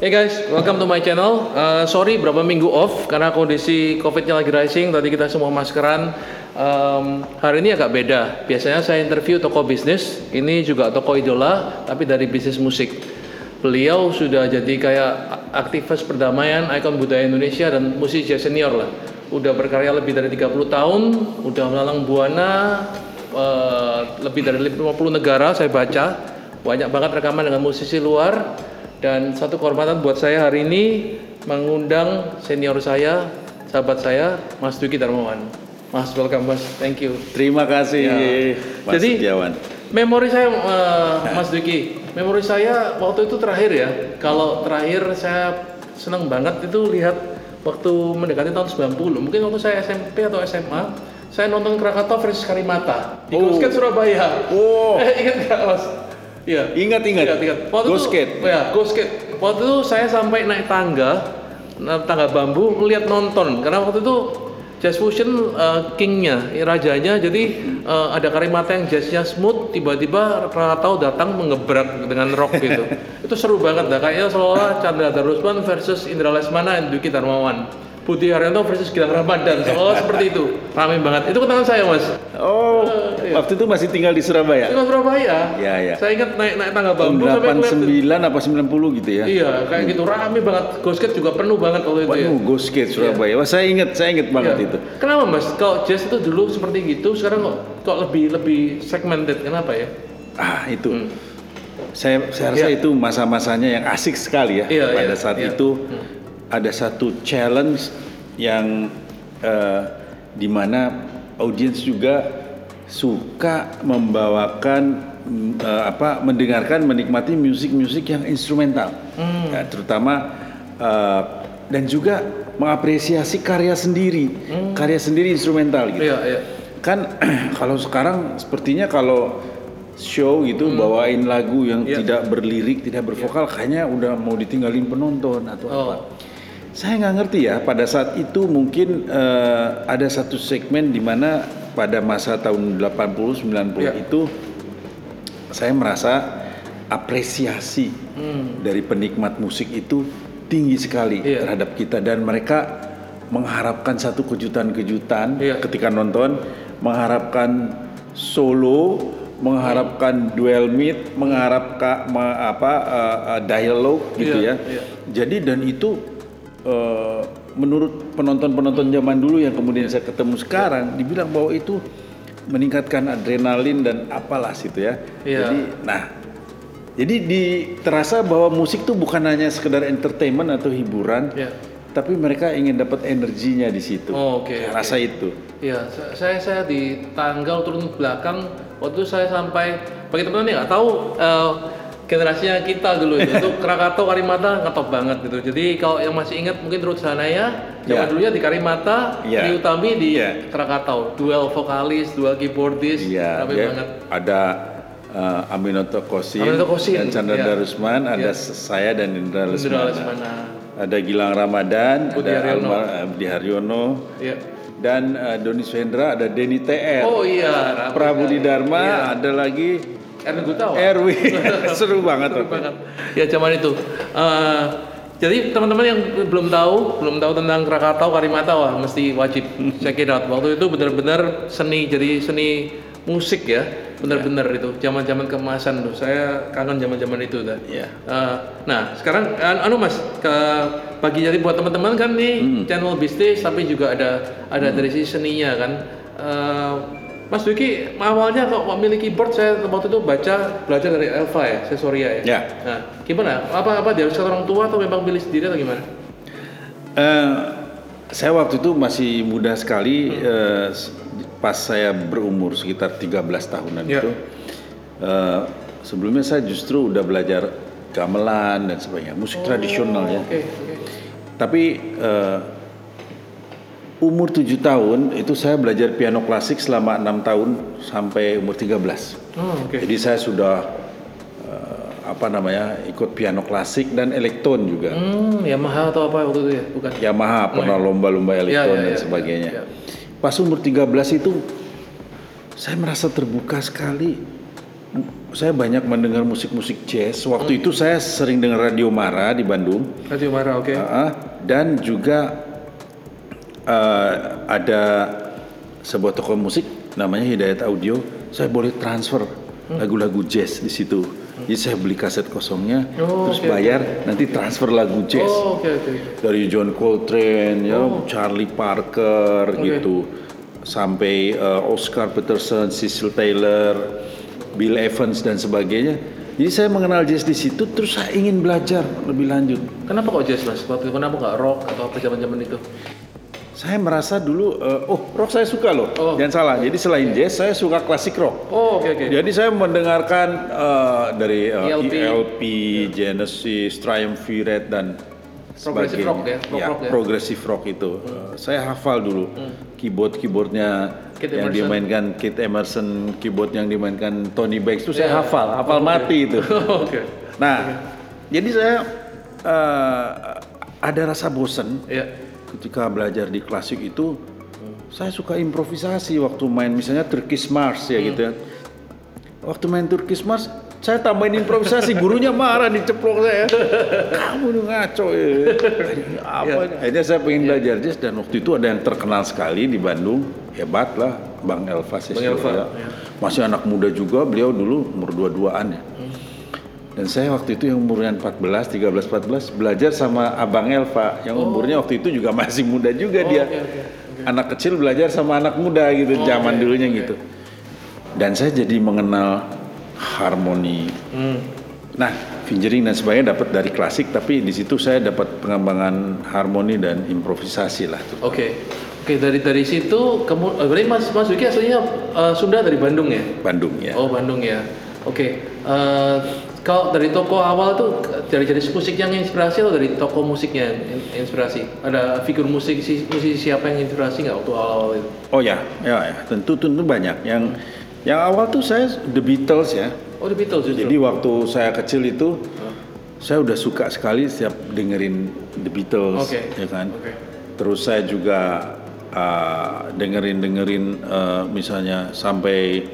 Hey guys, welcome to my channel. Uh, sorry berapa minggu off karena kondisi COVID-nya lagi rising. Tadi kita semua maskeran. Um, hari ini agak beda. Biasanya saya interview toko bisnis. Ini juga toko idola, tapi dari bisnis musik. Beliau sudah jadi kayak aktivis perdamaian, ikon budaya Indonesia dan musisi senior lah. Udah berkarya lebih dari 30 tahun, udah melalang buana uh, lebih dari 50 negara saya baca. Banyak banget rekaman dengan musisi luar dan satu kehormatan buat saya hari ini mengundang senior saya, sahabat saya, Mas Duki Darmawan. Mas, welcome Mas, thank you. Terima kasih Ya. Mas Jadi, Setiawan. Memori saya, uh, Mas Duki, memori saya waktu itu terakhir ya. Kalau terakhir saya senang banget itu lihat waktu mendekati tahun 90. Mungkin waktu saya SMP atau SMA, saya nonton Krakatau versus Karimata di Oh. Surabaya. Oh. Eh, ingat nggak Mas? Iya. Ingat ingat. Ingat, ingat. Waktu Go itu, skate. Ya, go skate. Waktu itu saya sampai naik tangga, naik tangga bambu, ngeliat nonton. Karena waktu itu Jazz Fusion uh, kingnya, rajanya. Jadi uh, ada karimata yang jazznya smooth, tiba-tiba Krakatau datang mengebrak dengan rock gitu. itu seru banget dah. Kayaknya seolah Chandra Darusman versus Indra Lesmana dan Duki Darmawan. Budi Haryanto versus Gilang Ramadan. Seolah seperti itu. Rame banget. Itu kenangan saya mas. Oh, iya. waktu itu masih tinggal di Surabaya. Di Surabaya. Ya, ya. Saya ingat naik naik tangga bambu sampai ngeliat 89 apa 90 gitu ya. Iya, kayak gitu rame banget. Gosket juga penuh banget waktu itu ya. Waduh, Go Skate Surabaya. Wah, saya ingat, saya ingat banget Iya. itu. Kenapa Mas? Kalau jazz itu dulu seperti gitu, sekarang kok kok lebih lebih segmented. Kenapa ya? Ah, itu. Hmm. Saya saya rasa Iya. itu masa-masanya yang asik sekali ya. Iya, Pada iya, saat iya. itu ada satu challenge yang eh, di mana audiens juga suka membawakan eh, apa mendengarkan menikmati musik-musik yang instrumental. Hmm. Ya, terutama eh, dan juga mengapresiasi karya sendiri, karya sendiri instrumental gitu Hmm. Iya, iya. kan kalau sekarang sepertinya kalau show gitu bawain lagu yang Iya. tidak berlirik tidak bervokal kayaknya udah mau ditinggalin penonton atau Oh. apa saya nggak ngerti ya pada saat itu mungkin eh, ada satu segmen di mana pada masa tahun 80 90 Iya. itu saya merasa apresiasi Hmm. dari penikmat musik itu tinggi sekali Iya. terhadap kita dan mereka mengharapkan satu kejutan-kejutan Iya. ketika nonton, mengharapkan solo, mengharapkan duel meet, mengharapkan me- apa uh, dialog gitu Iya, ya. iya. Jadi dan itu uh, menurut penonton-penonton zaman dulu yang kemudian saya ketemu sekarang dibilang bahwa itu meningkatkan adrenalin dan apalah situ ya. Iya. Jadi nah jadi di terasa bahwa musik tuh bukan hanya sekedar entertainment atau hiburan, Iya. tapi mereka ingin dapat energinya di situ. Oh, oke, oke. Rasa itu. Iya, sa- saya saya di tanggal turun belakang waktu itu saya sampai bagi teman-teman yang nggak tahu eh, generasinya kita dulu itu, itu Krakatau Karimata ngetop banget gitu. Jadi kalau yang masih ingat mungkin Ruth Sanaya zaman Iya. dulunya di Karimata, Iya. di Utami di Iya. Krakatau, duel vokalis, duel keyboardis, Iya, rame dia banget. ada uh, Aminoto Kosin, Aminoto Kosin, dan Chandra iya. Darusman, ada Iya. saya dan Indra Lesmana. Lesmana. Ada Gilang Ramadan, Budi ada Haryono. Almar eh, Budi Haryono, Iya. dan uh, Doni Swendra, ada Denny TR. Oh iya, Prabu. Dharma, Iya. ada lagi Erwin Gutawa. Erwin. Seru banget. Seru banget. Ya zaman itu. Eh, jadi teman-teman yang belum tahu, belum tahu tentang Krakatau, Karimata, wah mesti wajib check it out. Waktu itu benar-benar seni, jadi seni musik ya, benar-benar itu. Zaman-zaman kemasan tuh, saya kangen zaman-zaman itu dah. Iya. Eh, nah sekarang an- anu mas, ke bagi jadi buat teman-teman kan nih channel bisnis, tapi juga ada ada dari sisi seninya kan. Eh, Mas Duki awalnya kok memiliki keyboard saya waktu itu baca belajar dari Elva ya, Sesoria ya. Ya. Nah, gimana? Apa apa diharuskan orang tua atau memang pilih sendiri atau gimana? Eh, saya waktu itu masih muda sekali eh, s- pas saya berumur sekitar 13 tahunan Ya. itu. eh, sebelumnya saya justru udah belajar gamelan dan sebagainya, musik tradisional ya. Oke. Tapi eh, umur 7 tahun itu saya belajar piano klasik selama enam tahun sampai umur 13. Oh, oke. Jadi saya sudah eh, apa namanya ikut piano klasik dan elektron juga. Hmm, Yamaha atau apa waktu itu ya? Bukan. Yamaha pernah lomba-lomba elektron ya, dan ya, sebagainya. ya, ya. Pas umur 13 itu saya merasa terbuka sekali saya banyak mendengar musik-musik jazz. Waktu itu saya sering dengar Radio Mara di Bandung. Radio Mara, oke. Ah, dan juga eh, ada sebuah toko musik namanya Hidayat Audio. Saya boleh transfer lagu-lagu jazz di situ. Jadi saya beli kaset kosongnya, Oh, terus oke, bayar, nanti transfer lagu jazz Oh, oke oke. dari John Coltrane, ya, Charlie Parker Oke. gitu, sampai eh, Oscar Peterson, Cecil Taylor, Bill Evans dan sebagainya. Jadi saya mengenal jazz di situ, terus saya ingin belajar lebih lanjut. Kenapa kok jazz mas? Kenapa nggak rock atau apa zaman-zaman itu? Saya merasa dulu, eh, oh rock saya suka loh, Oh. jangan salah. Jadi selain jazz, saya suka klasik rock. Oh, oke oke. Jadi saya mendengarkan eh, dari eh, ELP. ELP, Genesis, Triumvirate dan Progressive rock ya, rock Ya, rock ya. progressive rock itu. Eh, saya hafal dulu keyboard-keyboardnya Keith yang Emerson. dimainkan Keith Emerson, keyboard yang dimainkan Tony Banks itu saya hafal, hafal mati itu. Oke. Nah, jadi saya eh, ada rasa bosan Iya. Ketika belajar di klasik itu saya suka improvisasi waktu main misalnya Turkish Mars ya gitu ya. Waktu main Turkish Mars saya tambahin improvisasi, gurunya marah diceplok saya. Kamu nih ngaco ya. Apa ini? Akhirnya saya pengen belajar jazz dan waktu itu ada yang terkenal sekali di Bandung, hebat lah, Bang Elva Sesio, Elva, ya. Masih anak muda juga, beliau dulu umur dua-duaan ya. Dan saya waktu itu yang umurnya 14, 13, 14 belajar sama Abang Elva yang umurnya waktu itu juga masih muda juga dia. oke, oke, Anak kecil belajar sama anak muda gitu zaman dulunya gitu. Dan saya jadi mengenal harmoni. Hmm. Nah, fingering dan sebagainya dapat dari klasik tapi di situ saya dapat pengembangan harmoni dan improvisasi lah. Oke. Oke dari dari situ kamu eh, berarti Mas Mas Wiki aslinya eh, Sunda dari Bandung ya? Bandung ya. Oh Bandung ya. Oke. Eh, kalau dari toko awal tuh dari jenis musik yang inspirasi atau dari toko musiknya yang in- inspirasi? Ada figur musik si- musisi siapa yang inspirasi nggak waktu awal-awal itu? Oh ya, ya, ya. tentu tentu banyak. Yang yang awal tuh saya The Beatles ya. Oh The Beatles justru. Jadi waktu saya kecil itu saya udah suka sekali setiap dengerin The Beatles, Oke. ya kan. Oke. Terus saya juga uh, dengerin dengerin uh, misalnya sampai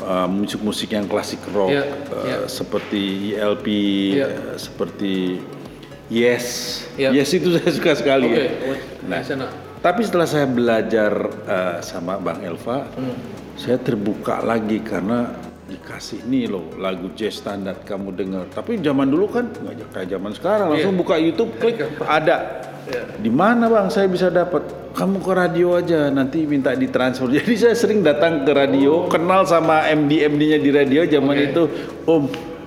uh, musik-musik yang klasik rock Iya, uh, iya. seperti ELP, Iya. uh, seperti Yes, Iya. Yes itu saya suka sekali. Oke. ya. Nah. Sana. Tapi setelah saya belajar uh, sama Bang Elva, Hmm. saya terbuka lagi karena dikasih nih loh lagu jazz standar kamu dengar. Tapi zaman dulu kan nggak kayak zaman sekarang langsung buka YouTube klik ada. Iya. Di mana bang saya bisa dapat? Kamu ke radio aja nanti minta ditransfer. Jadi saya sering datang ke radio, kenal sama MD MD-nya di radio zaman Oke. itu. Om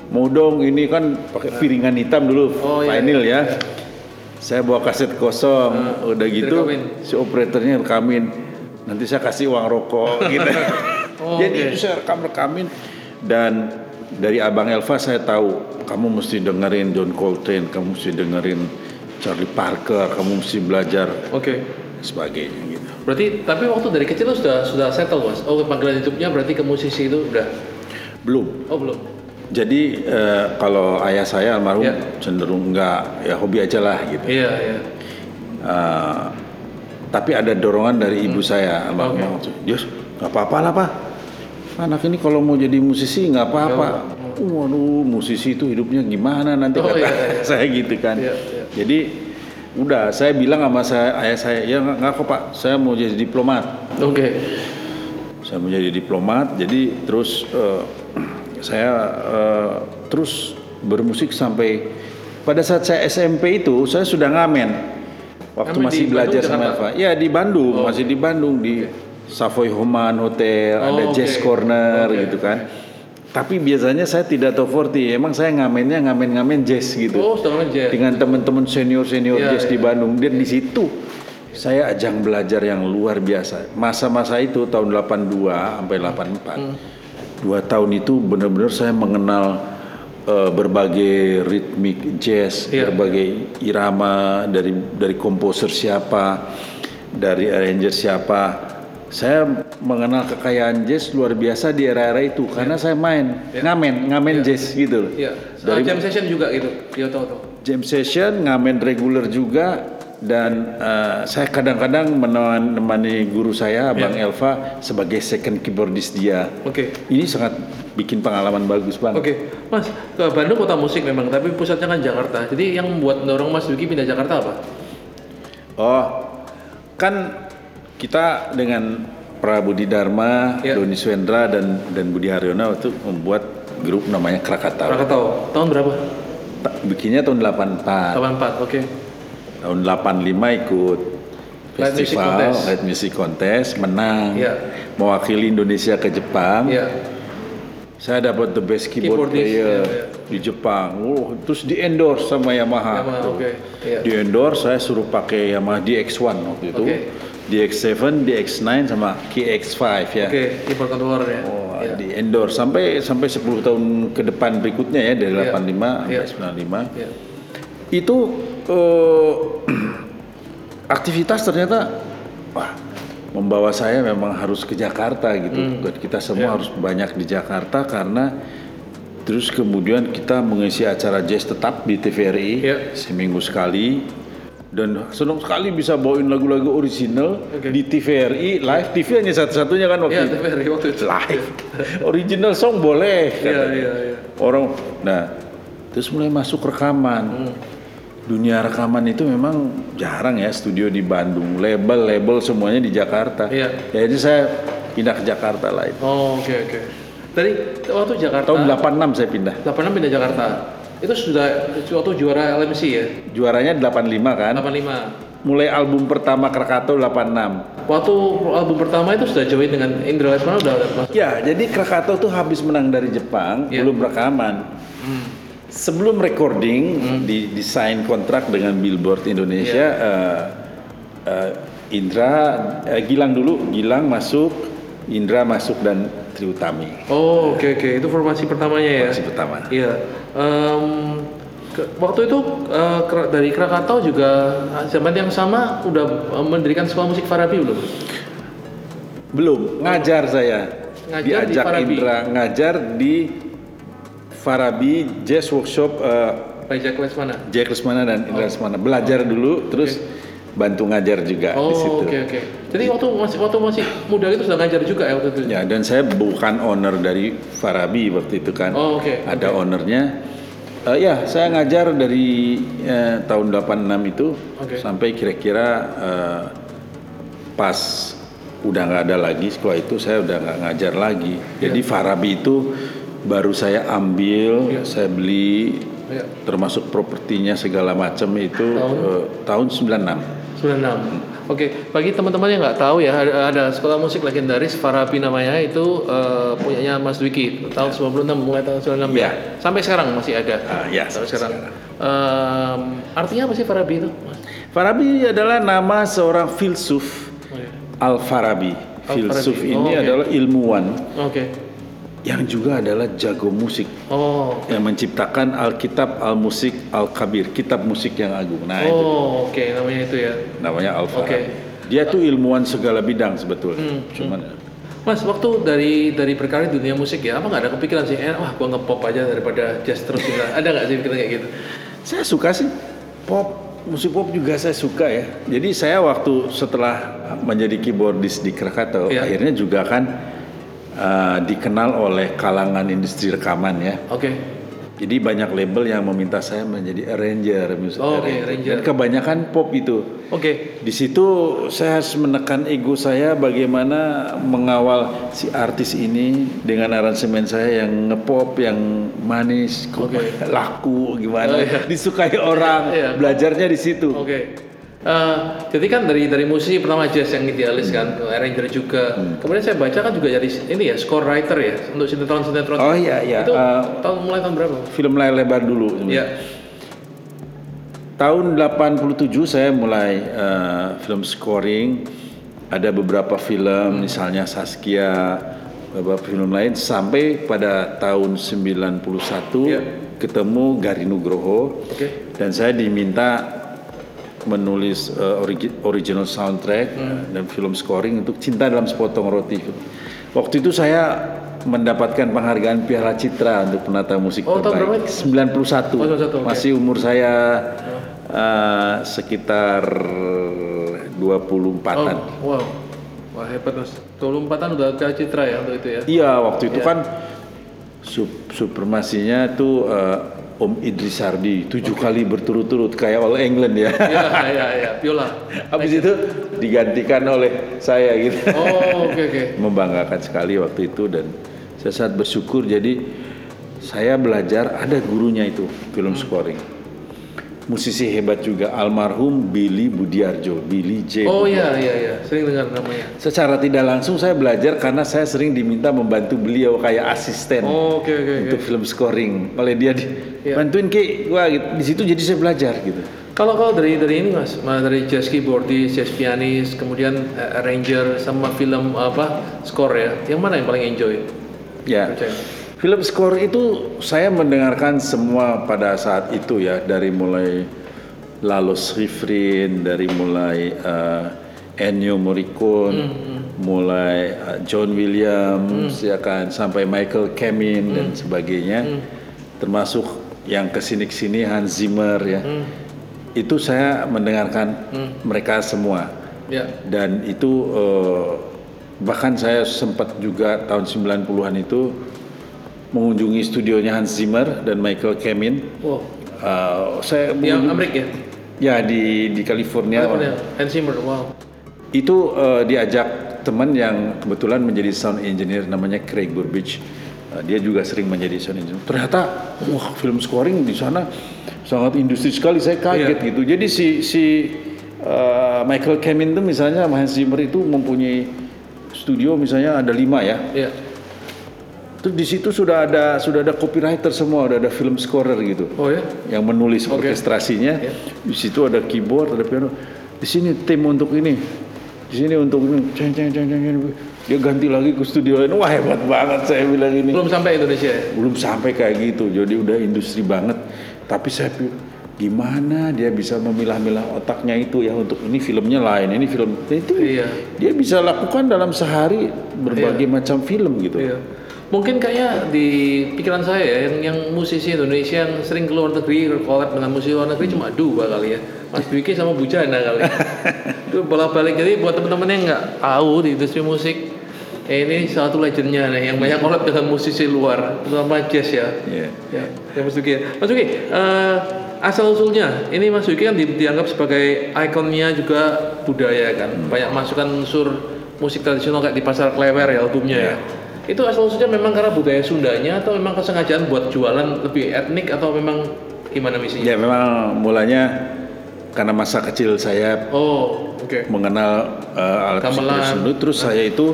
mau dong ini kan pakai piringan hitam dulu Oh, iya. vinyl ya. Saya bawa kaset kosong, udah gitu si operatornya rekamin. Nanti saya kasih uang rokok gitu. Oh, Jadi oke. itu saya rekam rekamin dan dari Abang Elva saya tahu kamu mesti dengerin John Coltrane, kamu mesti dengerin Charlie Parker, kamu mesti belajar Oke. sebagainya gitu. Berarti tapi waktu dari kecil lu sudah sudah settle mas. Oh panggilan hidupnya berarti ke musisi itu udah. Belum. Oh belum. Jadi eh, kalau ayah saya almarhum Ya. cenderung enggak ya hobi aja lah gitu. Iya iya. Eh, tapi ada dorongan dari ibu saya almarhum. Yus, nggak apa-apa lah pak. Anak ini kalau mau jadi musisi nggak apa-apa. Waduh, musisi itu hidupnya gimana nanti Oh, kata iya, iya. saya gitu kan. Iya, iya. Jadi udah saya bilang sama saya ayah saya ya nggak kok pak, saya mau jadi diplomat. Oke. Saya mau jadi diplomat. Jadi terus eh, saya eh, terus bermusik sampai pada saat saya SMP itu saya sudah ngamen waktu Ngamen masih belajar Bandung, sama? Elva. Ya di Bandung, masih di Bandung di Savoy Homan Hotel, Oh, ada oke. Jazz Corner Oke. gitu kan. Tapi biasanya saya tidak tahu 40, emang saya ngamennya ngamen-ngamen jazz gitu. Oh jazz. Dengan teman-teman senior-senior Iya, jazz di iya. Bandung dan di situ saya ajang belajar yang luar biasa. Masa-masa itu tahun 82 sampai 84. Dua tahun itu benar-benar saya mengenal eh, berbagai ritmik jazz, Iya. berbagai irama dari dari komposer siapa, dari arranger siapa. Saya mengenal kekayaan jazz luar biasa di era-era itu karena saya main ngamen, ngamen jazz gitu loh. Iya. Dari jam session juga gitu. Iya tahu tahu. jam session, ngamen reguler juga, dan eh, saya kadang-kadang menemani guru saya Abang Elva sebagai second keyboardist dia. Oke. Ini sangat bikin pengalaman bagus banget. Oke, Mas, ke Bandung kota musik memang, tapi pusatnya kan Jakarta. Jadi yang membuat mendorong Mas Dwiki pindah Jakarta apa? Oh, kan kita dengan Prabudi Dharma, Ya. Doni Swendra dan dan Budi Haryono itu membuat grup namanya Krakatau. Krakatau. Tahun berapa? Ta- Bikinnya tahun 84. 84, oke. Tahun 85 ikut Light Music festival Contest. Light Music Contest, menang. Iya. Mewakili Indonesia ke Jepang. Iya. Saya dapat the best keyboard player iya, iya. di Jepang. Oh, terus di endorse sama Yamaha. Yamaha, oke. Iya. Di endorse saya suruh pakai Yamaha DX1 waktu itu. Oke. DX7, DX9 sama KX5 ya. Oke, keyboard controller ya. Oh, Iya. di endorse sampai sampai 10 tahun ke depan berikutnya ya dari Iya. 85 Iya. sampai 95. Iya. Itu eh, aktivitas ternyata wah membawa saya memang harus ke Jakarta gitu. Dan Kita semua Iya. harus banyak di Jakarta karena terus kemudian kita mengisi acara jazz tetap di TVRI Iya. seminggu sekali dan senang sekali bisa bawain lagu-lagu original Oke. di TVRI live TV hanya satu-satunya kan waktu Iya, itu TVRI waktu itu. live original song boleh katanya. iya, iya. orang nah terus mulai masuk rekaman Hmm. dunia rekaman itu memang jarang ya studio di Bandung label label semuanya di Jakarta Iya. jadi saya pindah ke Jakarta lah itu. Oh, oke oke. Tadi waktu Jakarta tahun 86 saya pindah 86 pindah Jakarta. Itu sudah waktu juara LMC ya? juaranya 85 kan 85. mulai album pertama Krakatau 86 Waktu album pertama itu sudah join dengan Indra Lesmana udah masuk. ya jadi Krakatau tuh habis menang dari Jepang Iya. belum rekaman Hmm. sebelum recording di desain kontrak dengan Billboard Indonesia Iya. eh, eh, Indra eh, Gilang dulu Gilang masuk Indra masuk dan Triutami Oh, oke oke. Itu formasi pertamanya ya. Formasi pertama. Iya. Em, ke- waktu itu eh, Kra- dari Krakatau juga ah, zaman yang sama udah eh, mendirikan sekolah musik Farabi belum? belum ngajar saya Ngajar di diajak Farabi. Indra ngajar di Farabi Jazz Workshop eh, Pak Jack Lesmana. Jack Lesmana dan Indra Lesmana belajar dulu terus bantu ngajar juga di situ Oh, oke oke. Jadi waktu masih waktu masih muda itu sudah ngajar juga ya waktu itu. Ya, dan saya bukan owner dari Farabi waktu itu kan. Oh, oke, Ada ownernya. Eh, ya, saya ngajar dari eh, tahun 86 itu Oke. sampai kira-kira eh, pas udah nggak ada lagi sekolah itu saya udah nggak ngajar lagi. Jadi Farabi itu baru saya ambil, Iya. saya beli Iya. termasuk propertinya segala macam itu Tahun? eh, tahun 96. 96. Oke, bagi teman-teman yang nggak tahu ya, ada, ada sekolah musik legendaris Farabi namanya itu eh, punyanya Mas Dwiki tahun 96 mulai tahun 96 ya. Sampai sekarang masih ada. Ah, ya, sampai sampai sekarang. Em, artinya apa sih Farabi itu? Mas? Farabi adalah nama seorang filsuf Oh, iya. Al-Farabi. Filsuf Oh, ini oke. adalah ilmuwan Oke. Yang juga adalah jago musik Oh. yang menciptakan Alkitab, Al-Musik, Al-Kabir, kitab musik yang agung. Nah, itu Oh, oke namanya itu ya. namanya Al-Farabi. Oke. Dia tuh ilmuwan segala bidang sebetulnya. Hmm, Cuman Mas, waktu dari dari berkarir di dunia musik ya, apa nggak ada kepikiran sih, eh, wah gua ngepop aja daripada jazz terus gitu. Ada nggak sih pikiran kayak gitu? saya suka sih pop, musik pop juga saya suka ya. Jadi saya waktu setelah menjadi keyboardist di Krakatau, Iya. akhirnya juga kan uh, dikenal oleh kalangan industri rekaman ya. Oke. Jadi banyak label yang meminta saya menjadi arranger, music Oh, oke, arranger. Dan kebanyakan pop itu. Oke. Di situ saya harus menekan ego saya bagaimana mengawal si artis ini dengan aransemen saya yang ngepop, yang manis, Oke. laku gimana, Oh, iya. disukai orang. Iya. Belajarnya di situ. Oke. Eh, jadi kan dari dari musisi pertama jazz yang idealis kan, arranger juga. Hmm. Kemudian saya baca kan juga jadi ini ya score writer ya untuk sinetron sinetron. Oh iya iya. Itu Eh, tahun mulai tahun berapa? film layar lebar dulu. Iya. Tahun 87 saya mulai eh, film scoring. Ada beberapa film, misalnya Saskia, beberapa film lain sampai pada tahun 91 Iya. ketemu Gari Nugroho Oke. dan saya diminta menulis eh, origi- original soundtrack Hmm. dan film scoring untuk Cinta dalam Sepotong Roti. Waktu itu saya mendapatkan penghargaan Piala Citra untuk penata musik Oh, tahun terbaik. 91. Oh, 91, oke. Masih umur saya eh, sekitar 24-an. Oh, wow. Wah hebat mas. 24an udah Piala Citra ya untuk itu ya? Iya, waktu itu kan sub supremasinya tuh eh, Om Idris Sardi tujuh kali berturut-turut kayak All England ya. Iya, iya, iya. Viola. Habis itu digantikan oleh saya gitu. Oh, oke oke. Membanggakan sekali waktu itu dan saya sangat bersyukur jadi saya belajar ada gurunya itu film scoring. Musisi hebat juga almarhum Billy Budiarjo, Billy J. Oh iya, iya, iya. Sering dengar namanya. Secara tidak langsung saya belajar karena saya sering diminta membantu beliau kayak asisten Oh, oke oke oke. untuk film scoring. Oleh dia di, Iya. bantuin Ki, wah gitu. di situ jadi saya belajar gitu. Kalau kalau dari dari ini mas, mas dari jazz keyboardist, jazz pianist, kemudian eh, arranger sama film apa score ya, yang mana yang paling enjoy? Ya. Percaya. Film score itu saya mendengarkan semua pada saat itu ya dari mulai Lalo Schifrin, dari mulai eh, Ennio Morricone, mulai eh, John Williams ya kan sampai Michael Kamen dan sebagainya. Termasuk yang ke sini ke sini Hans Zimmer ya. Itu saya mendengarkan mereka semua. Ya. dan itu eh, bahkan saya sempat juga tahun 90-an itu mengunjungi studionya Hans Zimmer dan Michael Kamen. Wow. Eh, saya Yang Amerik ya? ya di di California. California. Hans Zimmer. Wow. Itu eh, diajak teman yang kebetulan menjadi sound engineer namanya Craig Burbidge. Eh, dia juga sering menjadi sound engineer. Ternyata wah film scoring di sana sangat industri sekali. Saya kaget gitu. Jadi si si eh, Michael Kamen itu misalnya Hans Zimmer itu mempunyai studio misalnya ada lima ya. Iya. Terus di situ sudah ada sudah ada copywriter semua, udah ada film scorer gitu. Oh ya? Yang menulis Oke. orkestrasinya. Ya. Di situ ada keyboard, ada piano. Di sini tim untuk ini. Di sini untuk. Ceng, ceng, ceng, ceng. Dia ganti lagi ke studio lain. Wah hebat banget saya bilang ini. Belum sampai Indonesia ya? Belum sampai kayak gitu. Jadi udah industri banget. Tapi saya pikir gimana dia bisa memilah-milah otaknya itu ya untuk ini filmnya lain, ini film itu Iya. dia bisa lakukan dalam sehari berbagai macam film gitu. Iya. Mungkin kayak di pikiran saya ya, yang, yang musisi Indonesia yang sering keluar negeri collab dengan musisi luar negeri cuma dua kali ya, Mas Dwiki sama Bujana kali. Itu bolak balik jadi buat teman-teman yang nggak tahu di industri musik, eh, ini satu legendnya nih yang banyak collab dengan musisi luar, terutama jazz ya. Iya. Ya, ya Mas Dwiki. Mas Dwiki, eh, asal usulnya ini Mas Dwiki kan di- dianggap sebagai ikonnya juga budaya kan, banyak masukan unsur musik tradisional kayak di pasar klewer ya albumnya ya. Itu asal usulnya memang karena budaya Sundanya atau memang kesengajaan buat jualan lebih etnik atau memang gimana misinya? Ya memang mulanya karena masa kecil saya Oh, oke. mengenal uh, alat musik tradisional, terus saya itu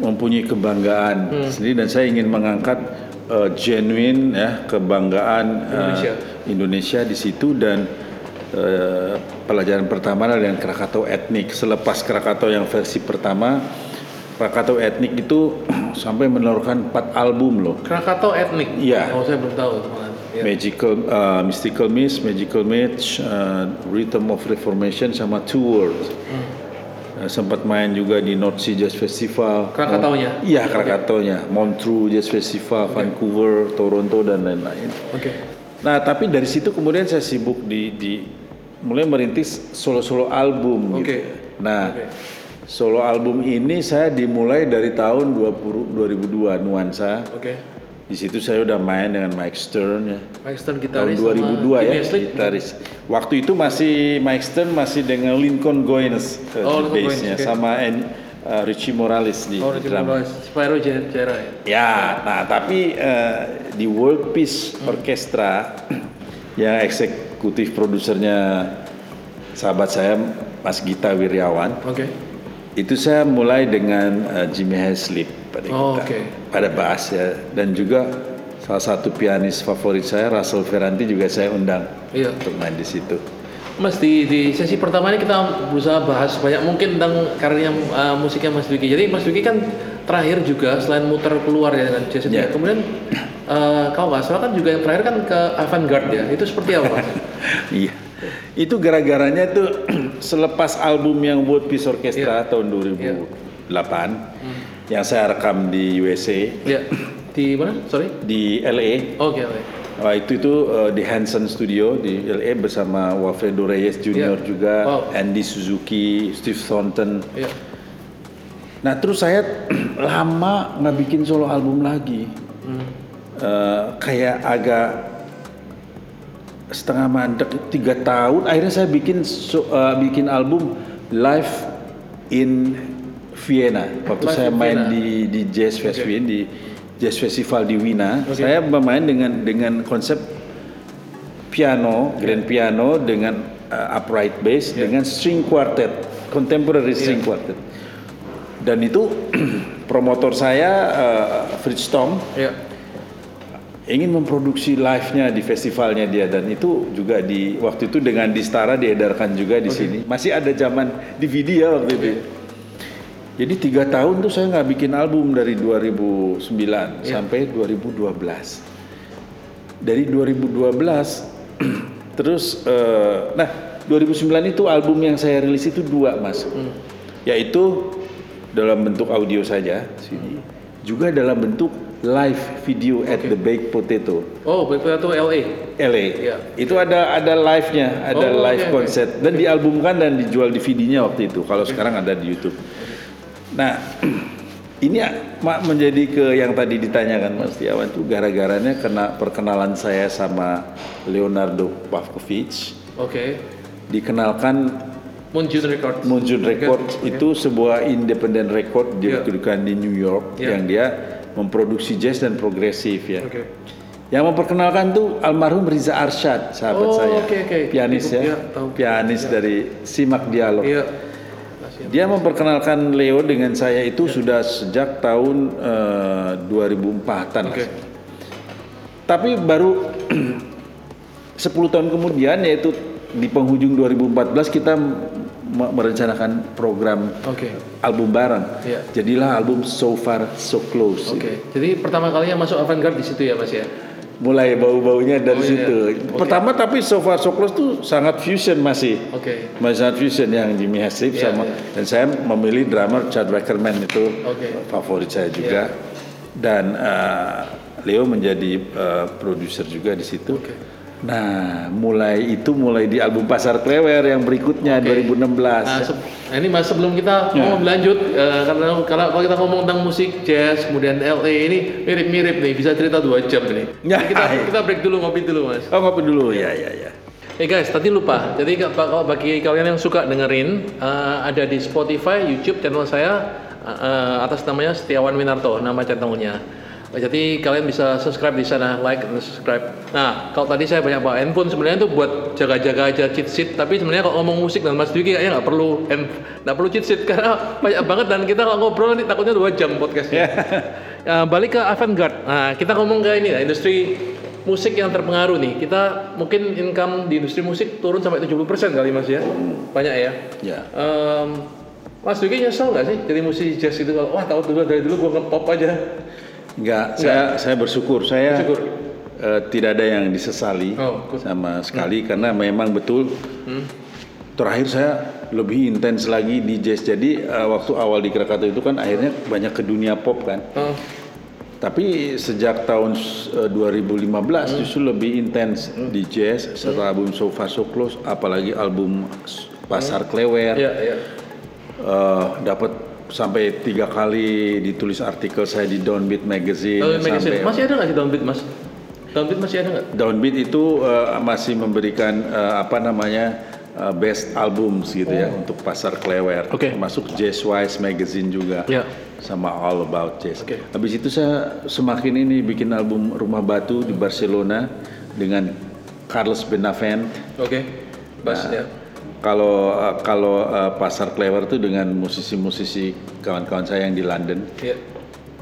mempunyai kebanggaan Hmm. sendiri dan saya ingin mengangkat uh, genuine ya kebanggaan uh, Indonesia. Indonesia di situ dan uh, pelajaran pertama adalah dengan Krakatau etnik. Selepas Krakatau yang versi pertama, Krakatau etnik itu sampai menelurkan 4 album loh. Krakatau etnik. Iya. Oh, saya belum tahu teman. Ya. Magical, uh, Mystical Mist, Magical Match, uh, Rhythm of Reformation sama Two Worlds. Uh, sempat main juga di North Sea Jazz Festival. Krakataunya? Iya, Krakataunya. Montreux Jazz Festival, Vancouver, Toronto dan lain-lain. Oke. Nah, tapi dari situ kemudian saya sibuk di, di mulai merintis solo-solo album Oke. gitu. Nah, Oke. Solo album ini saya dimulai dari tahun 20, 2002 Nuansa. Oke. Di situ saya udah main dengan Mike Stern ya. Mike Stern Tahun gitaris 2002 sama ya, Jimmy Slick. gitaris. Waktu itu masih Mike Stern masih dengan Lincoln Goines uh, Oh, di bassnya, oke. sama en- uh, Richie Morales di Oh, Richie drum. Morales, Spyro Jera ya. Ya, nah tapi uh, di World Peace Hmm. Orchestra yang eksekutif produsernya sahabat saya Mas Gita Wiryawan, Oke. Itu saya mulai dengan uh, Jimmy Haslip pada Oh, gitar, oke. pada bass ya, dan juga salah satu pianis favorit saya Russell Ferranti juga saya undang Iya. untuk main di situ. Mas di, di sesi pertama ini kita berusaha bahas banyak mungkin tentang karirnya uh, musiknya Mas Dwiki. Jadi Mas Dwiki kan terakhir juga selain muter keluar ya dengan jazz itu Ya. ya. Kemudian uh, kalau nggak salah kan juga yang terakhir kan ke avant-garde ya. Itu seperti apa? Iya. Itu gara-garanya tuh selepas album yang buat Peace Orchestra tahun 2008 yang saya rekam di USA ya. Di mana? Sorry. di LA. Oke oke. Wah, itu itu uh, di Hanson Studio di LA bersama Wilfredo Reyes Jr. Iya. juga, Wow. Andy Suzuki, Steve Thornton. Iya. Nah terus saya lama nggak bikin solo album lagi, Eh, kayak agak setengah mandek tiga tahun. Akhirnya saya bikin so- eh, bikin album live in Vienna. Waktu Live saya in main Vienna. di di Jazz Festival di Jazz Festival di Wina, Oke. saya bermain dengan dengan konsep piano, grand piano dengan uh, upright bass Yeah. dengan string quartet, contemporary string Yeah. quartet. Dan itu promotor saya uh, Fritz Tom Iya. Ingin memproduksi live-nya di festivalnya dia dan itu juga di waktu itu dengan Distara diedarkan juga di sini. Masih ada zaman DVD ya waktu itu. Jadi tiga tahun tuh saya nggak bikin album dari 2009 Iya. sampai 2012. Dari 2012 terus eh, nah 2009 itu album yang saya rilis itu dua mas, yaitu dalam bentuk audio saja CD, juga dalam bentuk live video at the Baked Potato. Oh, itu LA. LA. Iya. Itu ada ada live-nya, ada Oh, live oke, oke. konser dan dialbumkan dan dijual DVD-nya waktu itu. Kalau sekarang ada di YouTube. Nah, ini mak menjadi ke yang tadi ditanyakan Mas Tiawan itu gara-garanya kena perkenalan saya sama Leonardo Pavkovich. Oke. Dikenalkan Moonjun Records. Munjun Records Oke. itu sebuah independent record Iya. dikedudukan di New York Iya. yang dia memproduksi jazz dan progresif ya. Oke. Yang memperkenalkan tuh almarhum Riza Arsyad, sahabat Oh, saya. oke, oke. Pianis Cukup, ya. tahu. Pianis dari Simak Dialog. Iya. Dia memperkenalkan Leo dengan saya itu sudah sejak tahun eh, 2004-an. Oke. Tapi baru 10 tahun kemudian yaitu di penghujung 2014 kita merencanakan program Oke. album bareng. Iya. Jadilah album So Far So Close. Oke. Jadi pertama kali yang masuk avant-garde di situ ya, Mas ya. mulai bau-baunya dari Oh, iya. situ. Oke. Pertama tapi so far so close tuh sangat fusion masih. Oke. Masih sangat fusion yang Jimmy Haslip Iya, sama iya. dan saya memilih drummer Chad Wackerman itu Oke. favorit saya juga. Iya. Dan eh, Leo menjadi eh, produser juga di situ. Oke. Nah, mulai itu mulai di album Pasar Klewer yang berikutnya Oke. 2016. Nah, se- ini mas sebelum kita Ya. mau lanjut eh, karena kalau kalau kita ngomong tentang musik jazz kemudian LA ini mirip-mirip nih bisa cerita dua jam nih. Ya. Jadi kita kita break dulu ngopi dulu mas. Oh, ngopi dulu. Ya, ya, ya. Eh guys, tadi lupa. Jadi ka- kalau bagi kalian yang suka dengerin, eh, ada di Spotify, YouTube channel saya eh, atas namanya Setiawan Winarto, nama channelnya. Jadi kalian bisa subscribe di sana, like dan subscribe. Nah, kalau tadi saya banyak bawa handphone sebenarnya itu buat jaga-jaga aja cheat sheet. Tapi sebenarnya kalau ngomong musik dan Mas Dwiki kayaknya nggak perlu nggak perlu cheat sheet karena banyak banget dan kita kalau ngobrol nanti takutnya dua jam podcastnya. Eh, balik ke avant-garde. Nah, kita ngomong ke ini ya, industri musik yang terpengaruh nih. Kita mungkin income di industri musik turun sampai 70% kali Mas ya. Banyak ya. Ya. Em, Mas Dwiki nyesel nggak sih jadi musisi jazz itu kalau wah tahu dulu dari dulu gua nge-pop aja. Enggak, saya saya bersyukur. Saya Bersyukur. eh, tidak ada yang disesali Oh, good. sama sekali karena memang betul terakhir saya lebih intens lagi di jazz. Jadi eh, waktu awal di Krakatau itu kan akhirnya banyak ke dunia pop kan. Oh, Tapi sejak tahun eh, 2015 justru lebih intens di jazz setelah album So Far So Close apalagi album Pasar Klewer. iya iya. eh, dapat sampai tiga kali ditulis artikel saya di Downbeat Magazine, Downbeat Magazine. sampai Masih ada nggak sih Downbeat Mas? Downbeat masih ada nggak? Downbeat itu eh, masih memberikan eh, apa namanya eh, best albums gitu ya untuk pasar Klewer, Oh. Oke. masuk Jazz Wise Magazine juga, Ya. sama All About Jazz. Oke. Habis itu saya semakin ini bikin album Rumah Batu di Barcelona dengan Carlos Benavent. Oke. Bas Nah, ya. Kalau eh, kalau eh, pasar Klewer itu dengan musisi-musisi kawan-kawan saya yang di London Iya.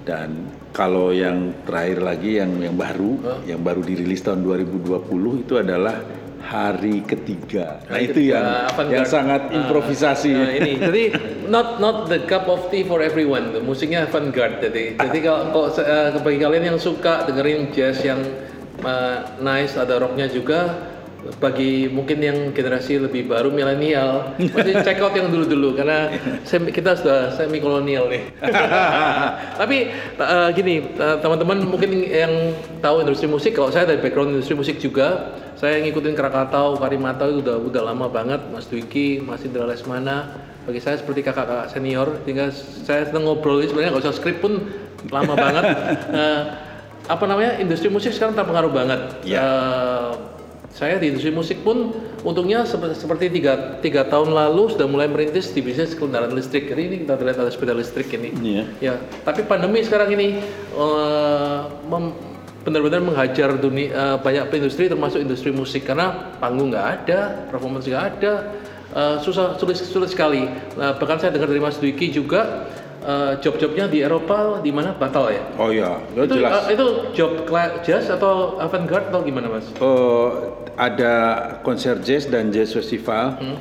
dan kalau yang terakhir lagi yang yang baru Hah? yang baru dirilis tahun 2020 itu adalah hari ketiga. Nah Hari itu ketiga, yang avant-garde. yang sangat Ah, improvisasi. Nah, ini jadi not not the cup of tea for everyone. Musiknya avant-garde jadi. Jadi kalau eh, bagi kalian yang suka dengerin jazz yang eh, nice ada rocknya juga bagi mungkin yang generasi lebih baru milenial mesti check out yang dulu-dulu karena semi, kita sudah semi kolonial nih. Tapi uh, gini uh, teman-teman mungkin yang tahu industri musik kalau saya dari background industri musik juga saya ngikutin Krakatau, Karimatau itu udah udah lama banget Mas Dwiki, Mas Indra Lesmana bagi saya seperti kakak-kakak senior sehingga saya sedang ngobrol ini sebenarnya nggak usah skrip pun lama banget. Uh, apa namanya industri musik sekarang terpengaruh banget. Ya. Uh, saya di industri musik pun untungnya sep- seperti tiga, tiga tahun lalu sudah mulai merintis di bisnis kendaraan listrik. Jadi ini kita lihat ada sepeda listrik ini. Iya. Ya, tapi pandemi sekarang ini uh, benar-benar menghajar dunia uh, banyak industri termasuk industri musik karena panggung nggak ada, performance nggak ada, uh, susah sulit sulit sekali. Nah, bahkan saya dengar dari Mas Dwiki juga uh, job-jobnya di Eropa di mana batal ya? Oh iya, ya, itu jelas. uh, itu job jazz atau avant-garde atau gimana mas? Oh, ada konser jazz dan jazz festival, Hmm.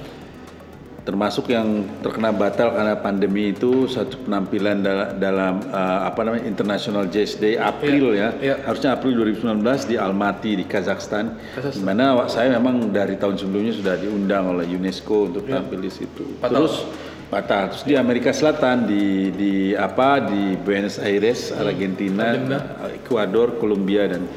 termasuk yang terkena batal karena pandemi itu satu penampilan dal- dalam uh, apa namanya International Jazz Day April Iya, ya, iya. harusnya April 2019 di Almaty di Kazakhstan, Kazakhstan. di mana wa- saya memang dari tahun sebelumnya sudah diundang oleh UNESCO untuk tampil di situ. Iya. Batal. Terus batal. Terus di Amerika Selatan di di apa di Buenos Aires, Argentina. Ekuador, Kolombia dan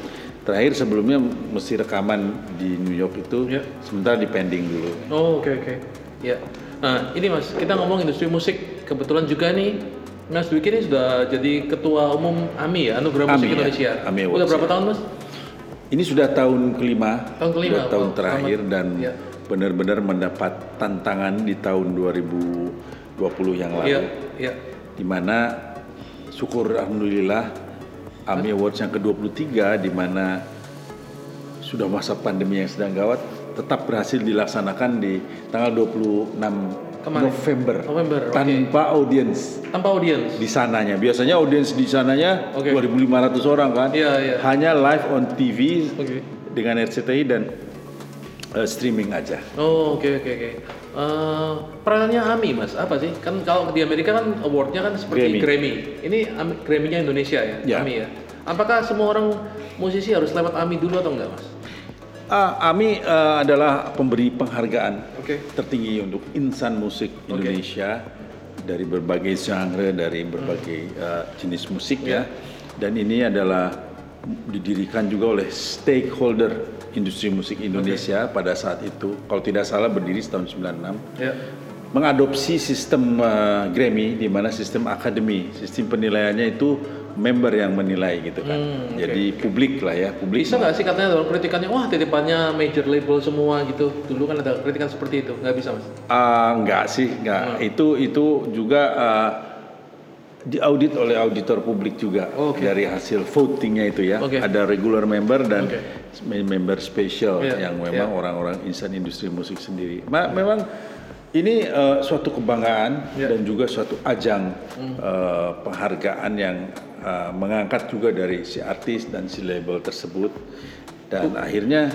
terakhir sebelumnya mesti rekaman di New York itu Ya. sementara di pending dulu. Oh oke oke. Ya. Nah ini mas kita ngomong industri musik kebetulan juga nih Mas Dwiki ini sudah jadi ketua umum AMI ya Anugerah Musik AMI ya, Indonesia. AMI Udah Awards, berapa ya. tahun mas? Ini sudah tahun kelima, Tahun kelima, sudah tahun wow, terakhir dan Ya. Benar-benar mendapat tantangan di tahun 2020 yang lalu, Iya iya. di mana syukur alhamdulillah AMI Awards yang ke-23 di mana sudah masa pandemi yang sedang gawat tetap berhasil dilaksanakan di tanggal 26 Kemarin. November, November, tanpa audiens Tanpa audiens. di sananya. Biasanya audiens di sananya Oke. 2.500 orang kan. Iya, iya. Hanya live on TV Oke. dengan RCTI dan eh, streaming aja. Oh oke oke oke. Eh, peranannya AMI mas apa sih? Kan kalau di Amerika kan awardnya kan seperti Grammy. Grammy. Ini Grammy-nya Indonesia ya, Ya. AMI ya. Apakah semua orang musisi harus lewat AMI dulu atau enggak mas? Ah, AMI eh, adalah pemberi penghargaan Oke. tertinggi untuk insan musik Indonesia dari berbagai genre, dari berbagai eh, jenis musik ya. Dan ini adalah didirikan juga oleh stakeholder industri musik Indonesia pada saat itu. Kalau tidak salah berdiri tahun 96. Ya. mengadopsi sistem uh, Grammy di mana sistem akademi, sistem penilaiannya itu member yang menilai gitu kan. Hmm, Jadi publik lah ya, publik. Bisa nggak sih katanya dalam kritikannya, wah titipannya major label semua gitu. Dulu kan ada kritikan seperti itu, nggak bisa mas? Ah, enggak sih, enggak. Itu itu juga uh, diaudit oleh auditor publik juga Oh, oke. dari hasil votingnya itu ya. Oke. Ada regular member dan Oke. member spesial Iya, yang memang orang-orang insan industri musik sendiri. Ma- memang ini uh, suatu kebanggaan Iya. dan juga suatu ajang Hmm. uh, penghargaan yang uh, mengangkat juga dari si artis dan si label tersebut dan akhirnya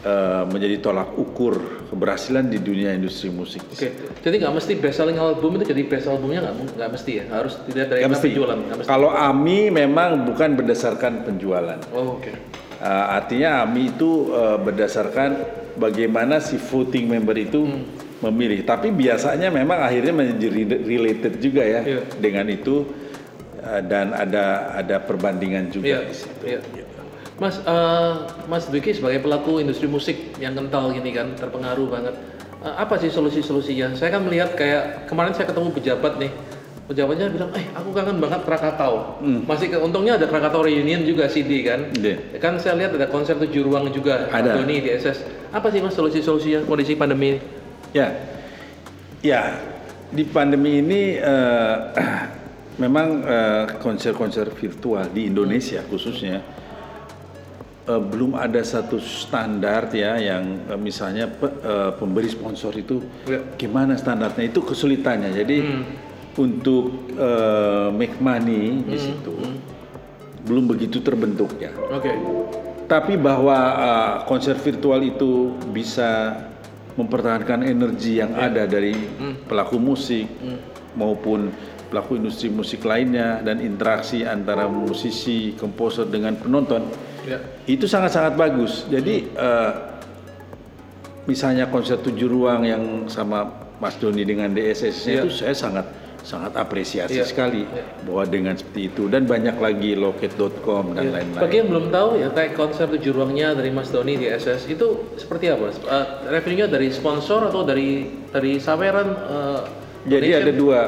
uh, menjadi tolak ukur keberhasilan di dunia industri musik. Oke, jadi nggak mesti best selling album itu jadi best albumnya nggak nggak mesti ya, harus dilihat dari mesti. penjualan. Nggak mesti. Kalau AMI memang bukan berdasarkan penjualan. Oh, oke. Uh, artinya AMI itu uh, berdasarkan bagaimana si voting member itu Hmm. memilih. Tapi biasanya memang akhirnya menjadi re- related juga ya Iya. dengan itu uh, dan ada ada perbandingan juga Iya, di situ. iya. Mas, eh, Mas Dwiki sebagai pelaku industri musik yang kental gini kan, terpengaruh banget. Eh, apa sih solusi-solusinya? Saya kan melihat kayak kemarin saya ketemu pejabat nih, pejabatnya bilang, eh aku kangen banget Krakatau. Masih ke, untungnya ada Krakatau reunion juga CD kan. Hmm. Iya. Kan saya lihat ada konser tujuh ruang juga, Ada. Doni di SS. Apa sih mas solusi-solusinya kondisi pandemi ini? Ya, ya di pandemi ini eh, memang konser-konser virtual di Indonesia khususnya eh, belum ada satu standar ya yang eh, misalnya pe- eh, pemberi sponsor itu Ya. gimana standarnya itu kesulitannya. Jadi untuk eh, make money di situ belum begitu terbentuknya. Oke. Tapi bahwa uh, konser virtual itu bisa mempertahankan energi yang ada dari pelaku musik maupun pelaku industri musik lainnya dan interaksi antara musisi, komposer dengan penonton Ya. itu sangat-sangat bagus. Jadi uh, misalnya konser tujuh ruang yang sama Mas Doni dengan DSS Iya. itu saya sangat sangat apresiasi Iya. sekali bahwa dengan seperti itu dan banyak lagi loket.com dan lain-lain. Bagi yang belum tahu ya kayak konser tujuh ruangnya dari Mas Doni di SS itu seperti apa? Uh, revenue-nya dari sponsor atau dari dari saweran? uh, Jadi donation? ada dua,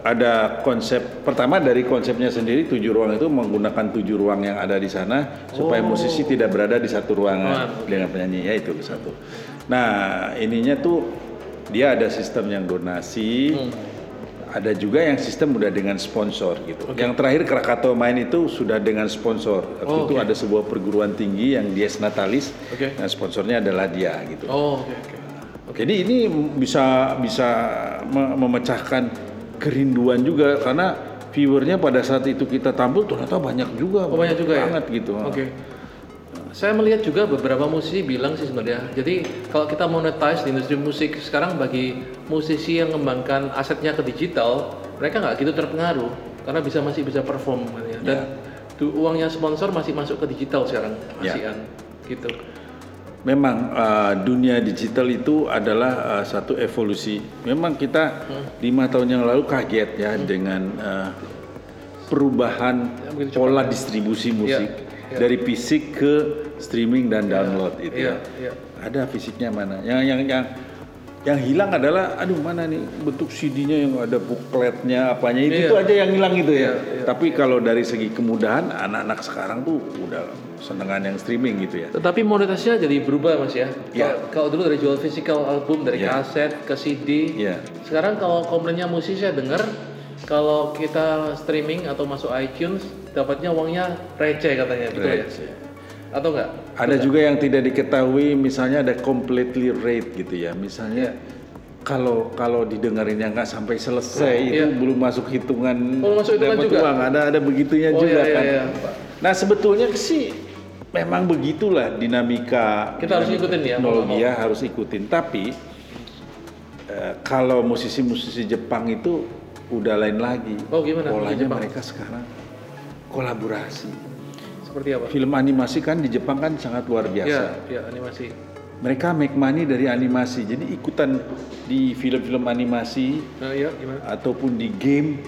ada konsep pertama dari konsepnya sendiri tujuh ruang itu menggunakan tujuh ruang yang ada di sana supaya musisi tidak berada di satu ruangan dengan penyanyi ya itu satu. Nah ininya tuh dia ada sistem yang donasi, ada juga yang sistem udah dengan sponsor gitu. Yang terakhir Krakatau main itu sudah dengan sponsor. Waktu Oh, itu ada sebuah perguruan tinggi yang Dies Natalis, Oke. nah sponsornya adalah dia gitu. Oh, oke oke. Jadi ini bisa bisa me- memecahkan kerinduan juga karena viewernya pada saat itu kita tampil ternyata banyak juga, Oh, banyak juga ya? banget gitu. Oke. Saya melihat juga beberapa musisi bilang sih sebenarnya. Jadi kalau kita monetize di industri musik sekarang bagi musisi yang mengembangkan asetnya ke digital, mereka nggak gitu terpengaruh karena bisa masih bisa perform katanya. dan tu- uangnya sponsor masih masuk ke digital sekarang Ya. masihan gitu. Memang uh, dunia digital itu adalah uh, satu evolusi. Memang kita Hmm. lima tahun yang lalu kaget ya dengan uh, perubahan Ya, pola distribusi musik ya. dari fisik ke streaming dan download itu Iya, ya. iya. Ada fisiknya mana? Yang yang yang yang hilang adalah aduh mana nih bentuk CD-nya yang ada bukletnya apanya itu Iya. tuh aja yang hilang gitu ya. Iya, iya, Tapi kalau dari segi kemudahan anak-anak sekarang tuh udah senengan yang streaming gitu ya. Tetapi monetasnya jadi berubah mas ya. Ya. Kalau- dulu dari jual physical album dari Ya. kaset ke CD. Iya. Sekarang kalau komplainnya musisi saya dengar kalau kita streaming atau masuk iTunes dapatnya uangnya receh katanya, betul Receh. ya? Atau enggak? Ada juga yang tidak diketahui, misalnya ada completely rate gitu ya. Misalnya kalau kalau didengarinnya nggak sampai selesai itu Iya. belum masuk hitungan Oh, masuk hitungan juga? uang. Ada ada begitunya Oh, juga iya, iya, kan. iya. Nah sebetulnya sih memang begitulah dinamika. Kita harus dinamika ikutin ya, Teknologi ya harus ikutin. Tapi eh, kalau musisi-musisi Jepang itu udah lain lagi. Oh, gimana? Polanya mereka sekarang kolaborasi. Seperti apa? Film animasi kan di Jepang kan sangat luar biasa. Ya, ya animasi. Mereka make money dari animasi. Jadi ikutan di film-film animasi Nah, ya gimana? ataupun di game.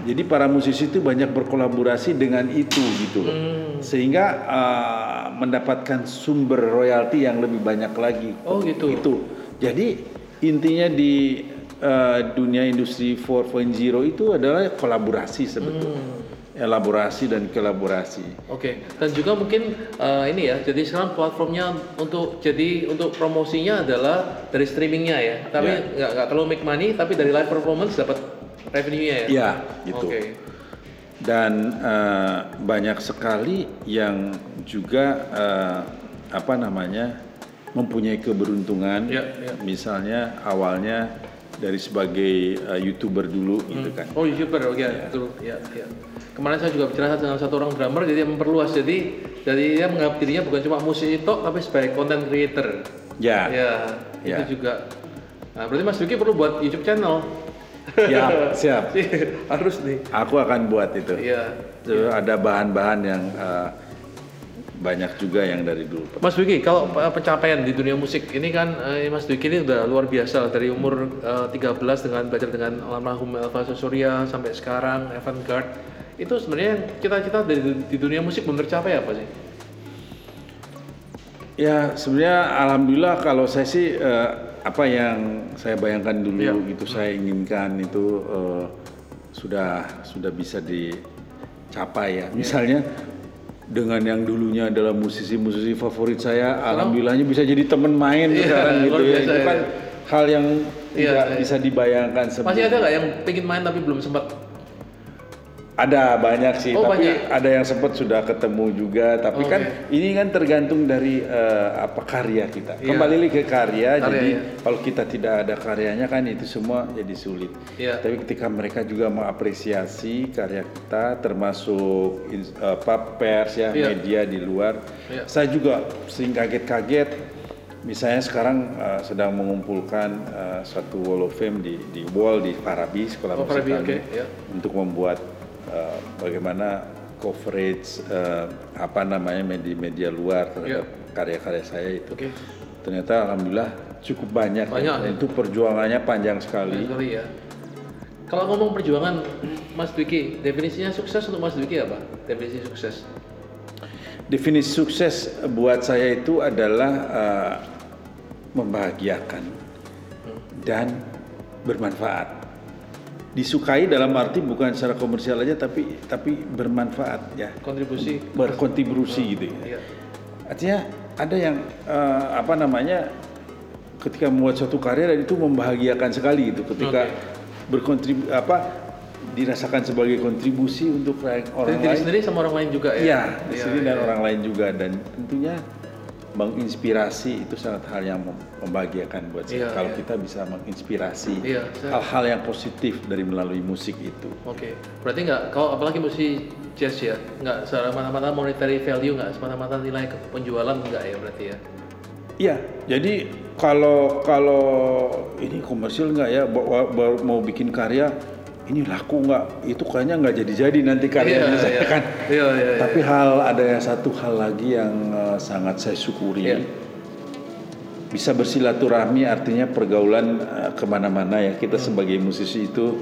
Jadi para musisi itu banyak berkolaborasi dengan itu gitu loh. Hmm. Sehingga uh, mendapatkan sumber royalti yang lebih banyak lagi. Oh, gitu. Itu. Jadi intinya di uh, dunia industri 4.0 itu adalah kolaborasi sebetulnya. Hmm. Elaborasi dan kolaborasi. Oke, dan juga mungkin eh, ini ya, jadi sekarang platformnya untuk jadi untuk promosinya adalah dari streamingnya ya, tapi Ya. nggak nggak terlalu make money, tapi dari live performance dapat revenue-nya ya. Iya, gitu. Oke. dan eh, banyak sekali yang juga eh, apa namanya mempunyai keberuntungan Ya, ya. misalnya awalnya dari sebagai eh, youtuber dulu gitu kan Oh youtuber, oke, betul, ya, ya. Kemarin saya juga bicara dengan satu orang drummer, jadi memperluas, jadi jadi dia menganggap dirinya bukan cuma musisi tok, tapi sebagai content creator. ya Ya, Ya. itu juga. Nah, berarti Mas Duki perlu buat YouTube channel. siap siap Harus nih. aku akan buat itu Iya. Itu ada bahan-bahan yang eh, banyak juga yang dari dulu Mas Dwiki, kalau pe- pencapaian di dunia musik ini kan eh, Mas Dwiki ini udah luar biasa lah dari umur eh, 13 dengan belajar dengan almarhum Elva Surya sampai sekarang Avantgarde. Itu sebenarnya cita-cita di, di dunia musik belum tercapai apa sih? Ya sebenarnya alhamdulillah kalau saya sih eh, apa yang saya bayangkan dulu Iya. gitu saya inginkan itu eh, sudah sudah bisa dicapai ya. Misalnya dengan yang dulunya adalah musisi-musisi favorit saya, alhamdulillahnya bisa jadi teman main Iya, sekarang gitu ya. Itu kan ya. hal yang Iya, tidak iya. bisa dibayangkan Masih sebelumnya. ada nggak yang pengen main tapi belum sempat? Ada banyak sih, Oh, tapi banyak. ada yang sempat sudah ketemu juga. Tapi Oke. kan ini kan tergantung dari eh, apa karya kita. Iya. Kembali lagi ke karya. Karya, jadi iya. kalau kita tidak ada karyanya kan itu semua jadi sulit. Iya. Tapi ketika mereka juga mengapresiasi karya kita, termasuk apa pers ya, Iya. media di luar, Iya. saya juga sering kaget-kaget. Misalnya sekarang eh, sedang mengumpulkan eh, satu wall of fame di di wall di Parabi sekolah Oh, musik kami oke, ya. untuk membuat uh, bagaimana coverage uh, apa namanya media-media luar terhadap karya-karya saya itu. Oke. ternyata alhamdulillah cukup banyak. ya. Banyak. Dan itu perjuangannya panjang sekali. Sekali ya. Kalau ngomong perjuangan, Mas Dwiki, definisinya sukses untuk Mas Dwiki apa? Definisi sukses. Definisi sukses buat saya itu adalah eh, membahagiakan dan bermanfaat. Disukai dalam arti bukan secara komersial aja tapi tapi bermanfaat ya, Kontribusi. berkontribusi gitu ya. Iya. Artinya ada yang eh, apa namanya ketika membuat suatu karya dan itu membahagiakan sekali gitu ketika berkontribusi apa dirasakan sebagai kontribusi untuk orang diri lain. sendiri sama orang lain juga ya. Iya, di Iya, sini iya, dan iya. orang lain juga dan tentunya menginspirasi itu sangat hal yang mem- membahagiakan buat saya. Iya, Kalau iya. kita bisa menginspirasi Iya, saya- hal-hal yang positif dari melalui musik itu. Oke, berarti nggak, kalau apalagi musik jazz ya, nggak semata-mata monetary value, nggak semata-mata nilai penjualan nggak ya berarti ya? Iya, jadi kalau kalau ini komersil nggak ya, baru mau bikin karya, ini laku nggak? Itu kayaknya nggak jadi-jadi nanti karyanya Iya, saya iya. kan. Iya, iya, iya. Tapi hal ada yang satu hal lagi yang eh, sangat saya syukuri. Iya. Bisa bersilaturahmi artinya pergaulan eh, ke mana-mana ya. Kita sebagai musisi itu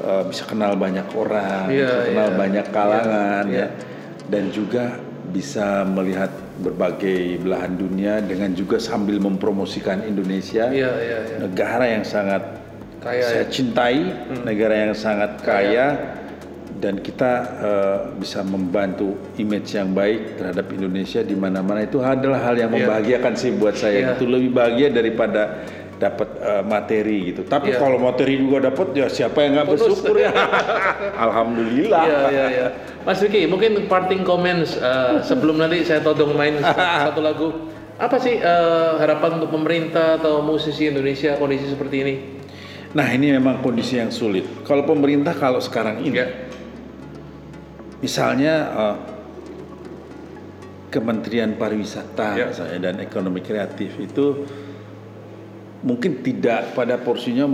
eh, bisa kenal banyak orang, Iya, bisa kenal iya. banyak kalangan Iya, ya, dan juga bisa melihat berbagai belahan dunia dengan juga sambil mempromosikan Indonesia, Iya, iya, iya. negara yang sangat Kaya saya ya. cintai, negara yang sangat kaya, dan kita eh, bisa membantu image yang baik terhadap Indonesia di mana-mana itu adalah hal yang Iya. membahagiakan sih buat saya. Iya. Itu lebih bahagia daripada dapat eh, materi gitu. Tapi Iya. kalau materi juga dapat ya siapa yang nggak bersyukur ya? Alhamdulillah. Iya, iya, iya. Mas Vicky, mungkin parting comments eh, sebelum nanti saya todong main satu lagu. Apa sih eh, harapan untuk pemerintah atau musisi Indonesia kondisi seperti ini? Nah ini memang kondisi yang sulit. Kalau pemerintah kalau sekarang ini, Ya. Misalnya eh, Kementerian Pariwisata Ya. misalnya, dan Ekonomi Kreatif itu mungkin tidak pada porsinya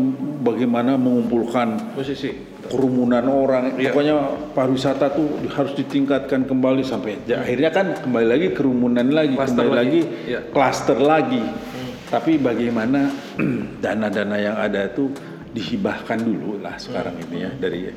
bagaimana mengumpulkan Musisi. kerumunan orang. Iya. Pokoknya pariwisata tuh harus ditingkatkan kembali sampai ya, akhirnya kan kembali lagi kerumunan lagi, Cluster kembali lagi. lagi Iya. klaster lagi. Tapi bagaimana dana-dana yang ada itu dihibahkan dulu lah sekarang ini ya dari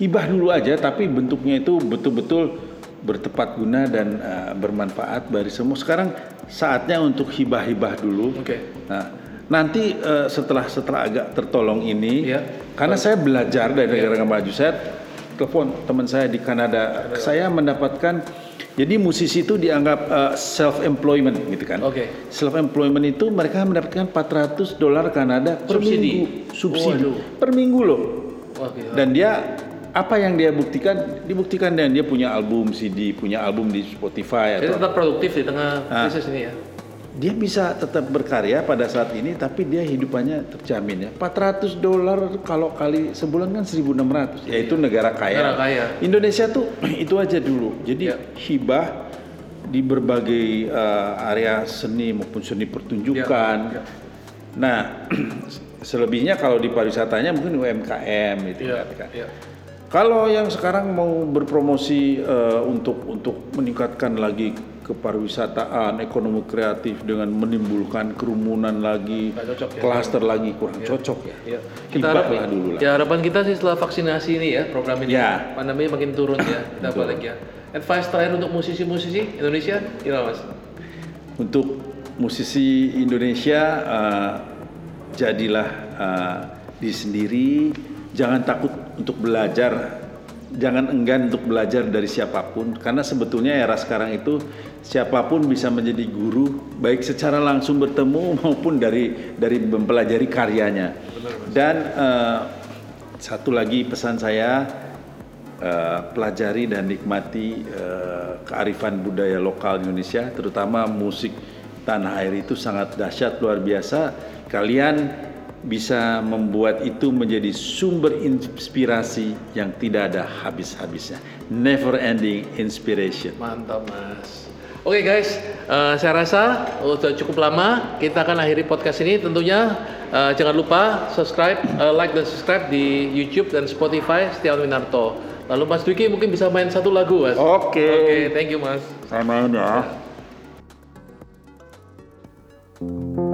hibah dulu aja tapi bentuknya itu betul-betul bertepat guna dan eh, bermanfaat bagi semua. Sekarang saatnya untuk hibah-hibah dulu. Oke. Nah, nanti eh, setelah setelah agak tertolong ini, Iya. karena saya belajar dari negara maju, saya telepon teman saya di Kanada, saya mendapatkan jadi musisi itu dianggap self employment gitu kan. Oke. Self employment itu mereka mendapatkan 400 dolar Kanada per Subsidi. minggu, subsidi Waduh. per minggu loh. Wah, gila. Dan dia apa yang dia buktikan? Dibuktikan dan dia punya album CD, punya album di Spotify Jadi atau tetap produktif di tengah Ah. krisis ini ya. dia bisa tetap berkarya pada saat ini tapi dia hidupannya terjamin ya 400 dolar kalau kali sebulan kan 1600 yaitu negara kaya Negara kaya. Indonesia tuh itu aja dulu jadi Ya. hibah di berbagai eh, area seni maupun seni pertunjukan Ya, ya. nah selebihnya kalau di pariwisatanya mungkin UMKM gitu Iya. kan Iya. Kalau yang sekarang mau berpromosi eh, untuk untuk meningkatkan lagi kepariwisataan, ekonomi kreatif dengan menimbulkan kerumunan lagi, ya. klaster lagi kurang cocok ya. Ya. Kita harap, lah dulu lah. ya harapan kita sih setelah vaksinasi ini ya program ini Ya. pandemi makin turun ya kita balik ya. Advice terakhir untuk musisi-musisi Indonesia gimana mas? Untuk musisi Indonesia eh, jadilah eh, diri sendiri, jangan takut untuk belajar, jangan enggan untuk belajar dari siapa pun karena sebetulnya era sekarang itu siapa pun bisa menjadi guru baik secara langsung bertemu maupun dari dari mempelajari karyanya. Dan eh, satu lagi pesan saya eh, pelajari dan nikmati eh, kearifan budaya lokal Indonesia, terutama musik tanah air itu sangat dahsyat luar biasa. Kalian bisa membuat itu menjadi sumber inspirasi yang tidak ada habis-habisnya. Never ending inspiration. Mantap mas. Oke guys, eh, saya rasa udah cukup lama. Kita akan akhiri podcast ini. Tentunya eh, jangan lupa subscribe, eh, like dan subscribe di YouTube dan Spotify Setiawan Winarto. Lalu Mas Dwiki mungkin bisa main satu lagu mas. Oke. Oke, thank you mas. Saya main ya. Baru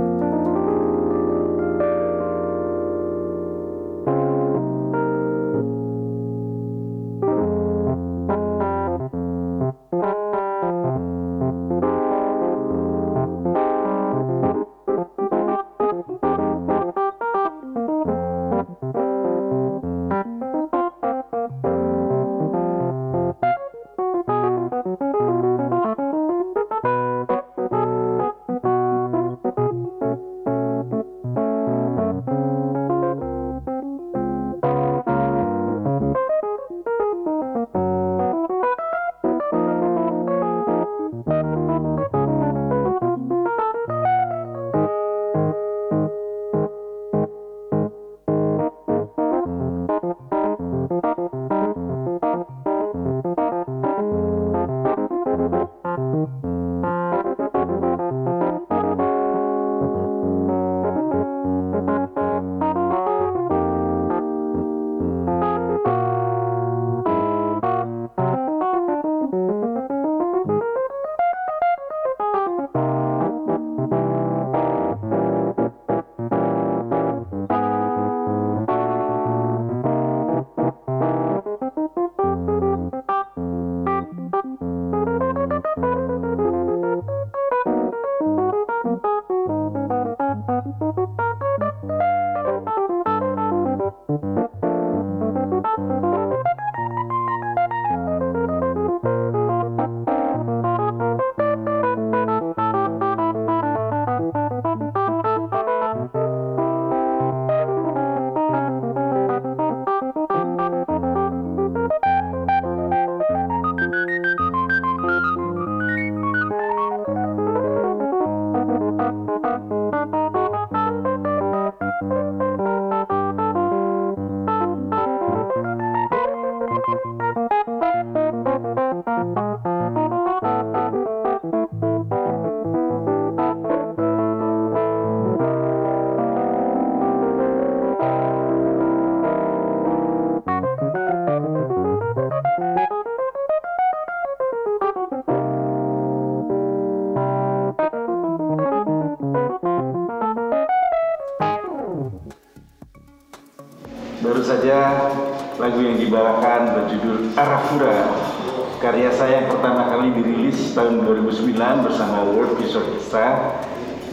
bersama World Peace Orchestra.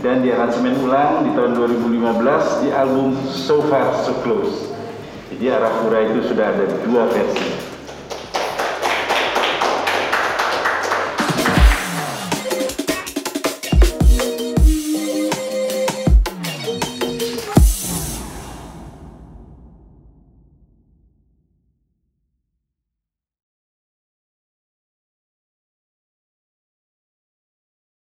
Dan diaransemen ulang di tahun 2015 di album So Far So Close. Jadi Arafura itu sudah ada dua versi